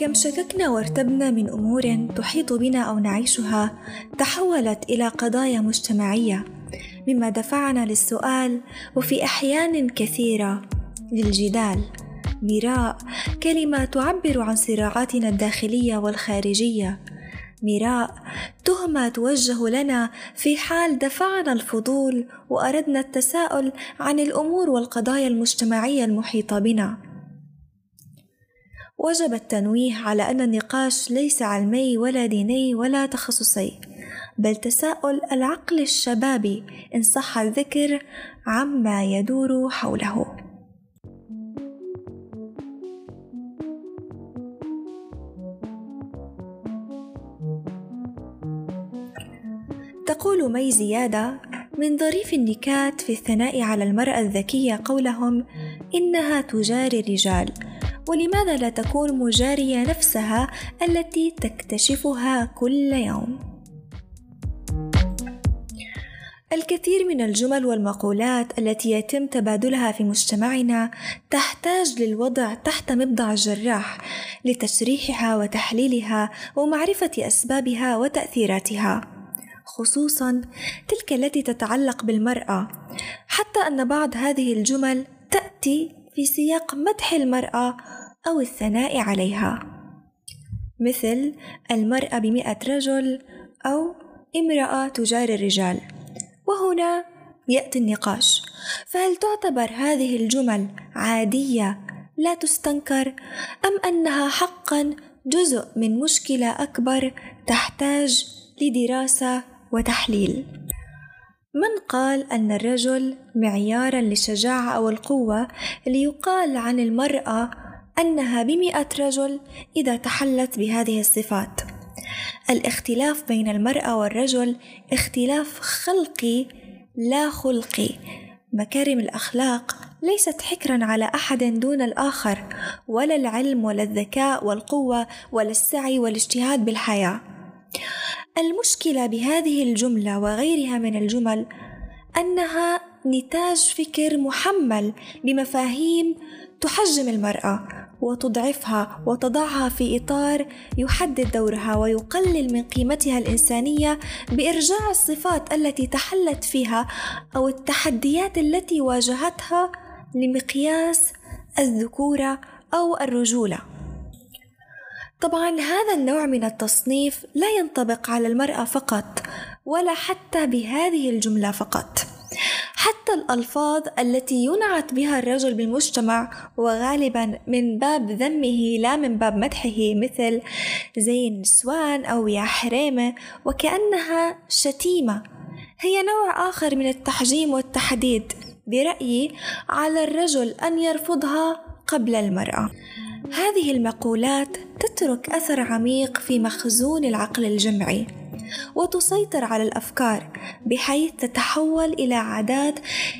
كم شككنا وارتبنا من أمور تحيط بنا أو نعيشها تحولت إلى قضايا مجتمعية. مما دفعنا للسؤال وفي أحيان كثيرة للجدال. مراء كلمة تعبر عن صراعاتنا الداخلية والخارجية. مراء تهمة توجه لنا في حال دفعنا الفضول وأردنا التساؤل عن الأمور والقضايا المجتمعية المحيطة بنا. وجب التنويه على أن النقاش ليس علمي ولا ديني ولا تخصصي بل تساؤل العقل الشبابي إن صح الذكر عما يدور حوله. تقول مي زيادة من ظريف النكات في الثناء على المرأة الذكية قولهم إنها تجاري الرجال ولماذا لا تكون مجارية نفسها التي تكتشفها كل يوم؟ الكثير من الجمل والمقولات التي يتم تبادلها في مجتمعنا تحتاج للوضع تحت مبضع الجراح لتشريحها وتحليلها ومعرفة أسبابها وتأثيراتها خصوصا تلك التي تتعلق بالمرأة حتى أن بعض هذه الجمل تأتي في سياق مدح المرأة أو الثناء عليها. مثل المرأة بمئة رجل أو امرأة تجاري الرجال. وهنا يأتي النقاش. فهل تعتبر هذه الجمل عادية لا تستنكر أم أنها حقا جزء من مشكلة أكبر تحتاج لدراسة وتحليل؟ من قال أن الرجل معيارا للشجاعة أو القوة ليقال عن المرأة أنها بمئة رجل إذا تحلت بهذه الصفات. الاختلاف بين المرأة والرجل اختلاف خلقي لا خلقي. مكارم الأخلاق ليست حكرا على أحد دون الآخر ولا العلم ولا الذكاء والقوة ولا السعي والاجتهاد بالحياة. المشكلة بهذه الجملة وغيرها من الجمل أنها نتاج فكر محمل بمفاهيم تحجم المرأة وتضعفها وتضعها في إطار يحدد دورها ويقلل من قيمتها الإنسانية بإرجاع الصفات التي تحلت فيها أو التحديات التي واجهتها لمقياس الذكورة أو الرجولة. طبعا هذا النوع من التصنيف لا ينطبق على المرأة فقط ولا حتى بهذه الجملة فقط. حتى الألفاظ التي ينعت بها الرجل بالمجتمع وغالبا من باب ذمه لا من باب مدحه مثل زي النسوان أو يا حريمة وكأنها شتيمة. هي نوع آخر من التحجيم والتحديد برأيي على الرجل أن يرفضها قبل المرأة. هذه المقولات تترك أثر عميق في مخزون العقل الجمعي. وتسيطر على الأفكار بحيث تتحول إلى عادات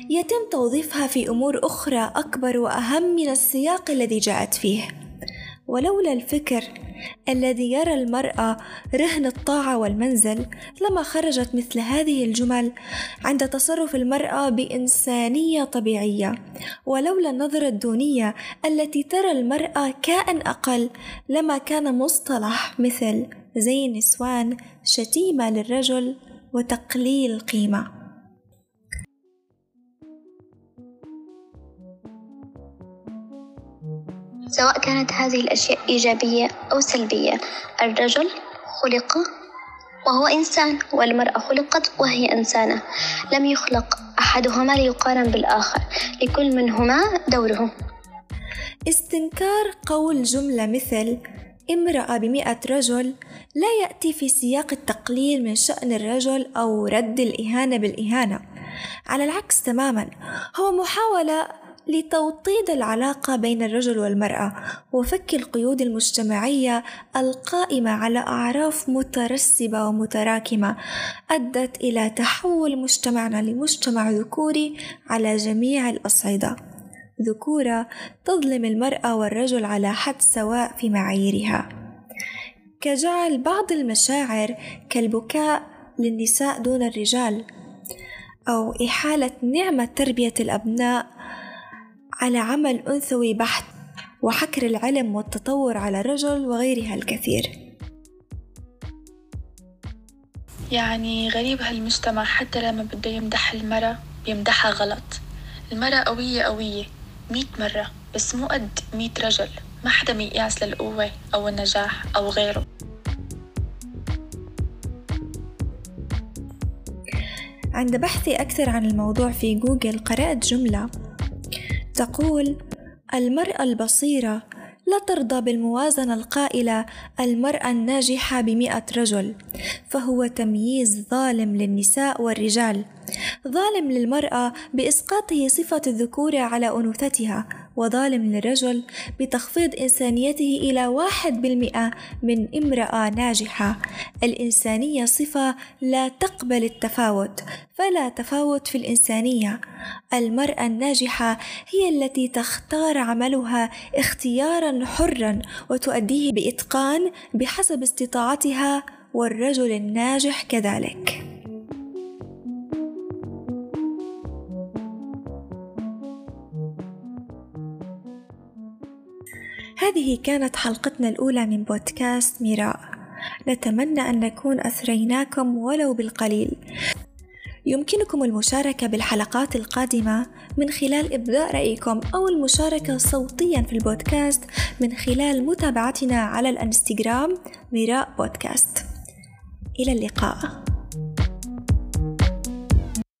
يتم توظيفها في أمور أخرى أكبر وأهم من السياق الذي جاءت فيه. ولولا الفكر الذي يرى المرأة رهن الطاعة والمنزل لما خرجت مثل هذه الجمل عند تصرف المرأة بإنسانية طبيعية. ولولا النظرة الدونية التي ترى المرأة كائن أقل لما كان مصطلح مثل زي النسوان شتيمة للرجل وتقليل قيمة. سواء كانت هذه الأشياء إيجابية أو سلبية الرجل خلق وهو إنسان والمرأة خلقت وهي إنسانة. لم يخلق أحدهما ليقارن بالآخر لكل منهما دوره. استنكار قول جملة مثل امرأة بمئة رجل لا يأتي في سياق التقليل من شأن الرجل أو رد الإهانة بالإهانة. على العكس تماما هو محاولة لتوطيد العلاقة بين الرجل والمرأة وفك القيود المجتمعية القائمة على أعراف مترسبة ومتراكمة أدت إلى تحول مجتمعنا لمجتمع ذكوري على جميع الأصعدة. ذكورة تظلم المرأة والرجل على حد سواء في معاييرها. كجعل بعض المشاعر كالبكاء للنساء دون الرجال أو إحالة نعمة تربية الأبناء على عمل أنثوي بحت وحكر العلم والتطور على الرجل وغيرها الكثير. يعني غريب هالمجتمع حتى لما بده يمدح المرأة بيمدحها غلط. المرأة قوية قوية. مية مرة بس مو قد مية رجل. ما حدا ميقياس للقوة أو النجاح أو غيره. عند بحثي أكثر عن الموضوع في جوجل قرأت جملة تقول المرأة البصيرة لا ترضى بالموازنة القائلة المرأة الناجحة بمئة رجل فهو تمييز ظالم للنساء والرجال. ظالم للمرأة بإسقاطه صفة الذكورة على أنوثتها وظالم للرجل بتخفيض إنسانيته إلى واحد بالمئة من امرأة ناجحة. الإنسانية صفة لا تقبل التفاوت فلا تفاوت في الإنسانية. المرأة الناجحة هي التي تختار عملها اختيارا حرا وتؤديه بإتقان بحسب استطاعتها والرجل الناجح كذلك. هذه كانت حلقتنا الأولى من بودكاست ميراء نتمنى أن نكون أثريناكم ولو بالقليل. يمكنكم المشاركة بالحلقات القادمة من خلال إبداء رأيكم أو المشاركة صوتيا في البودكاست من خلال متابعتنا على الانستغرام ميراء بودكاست. إلى اللقاء.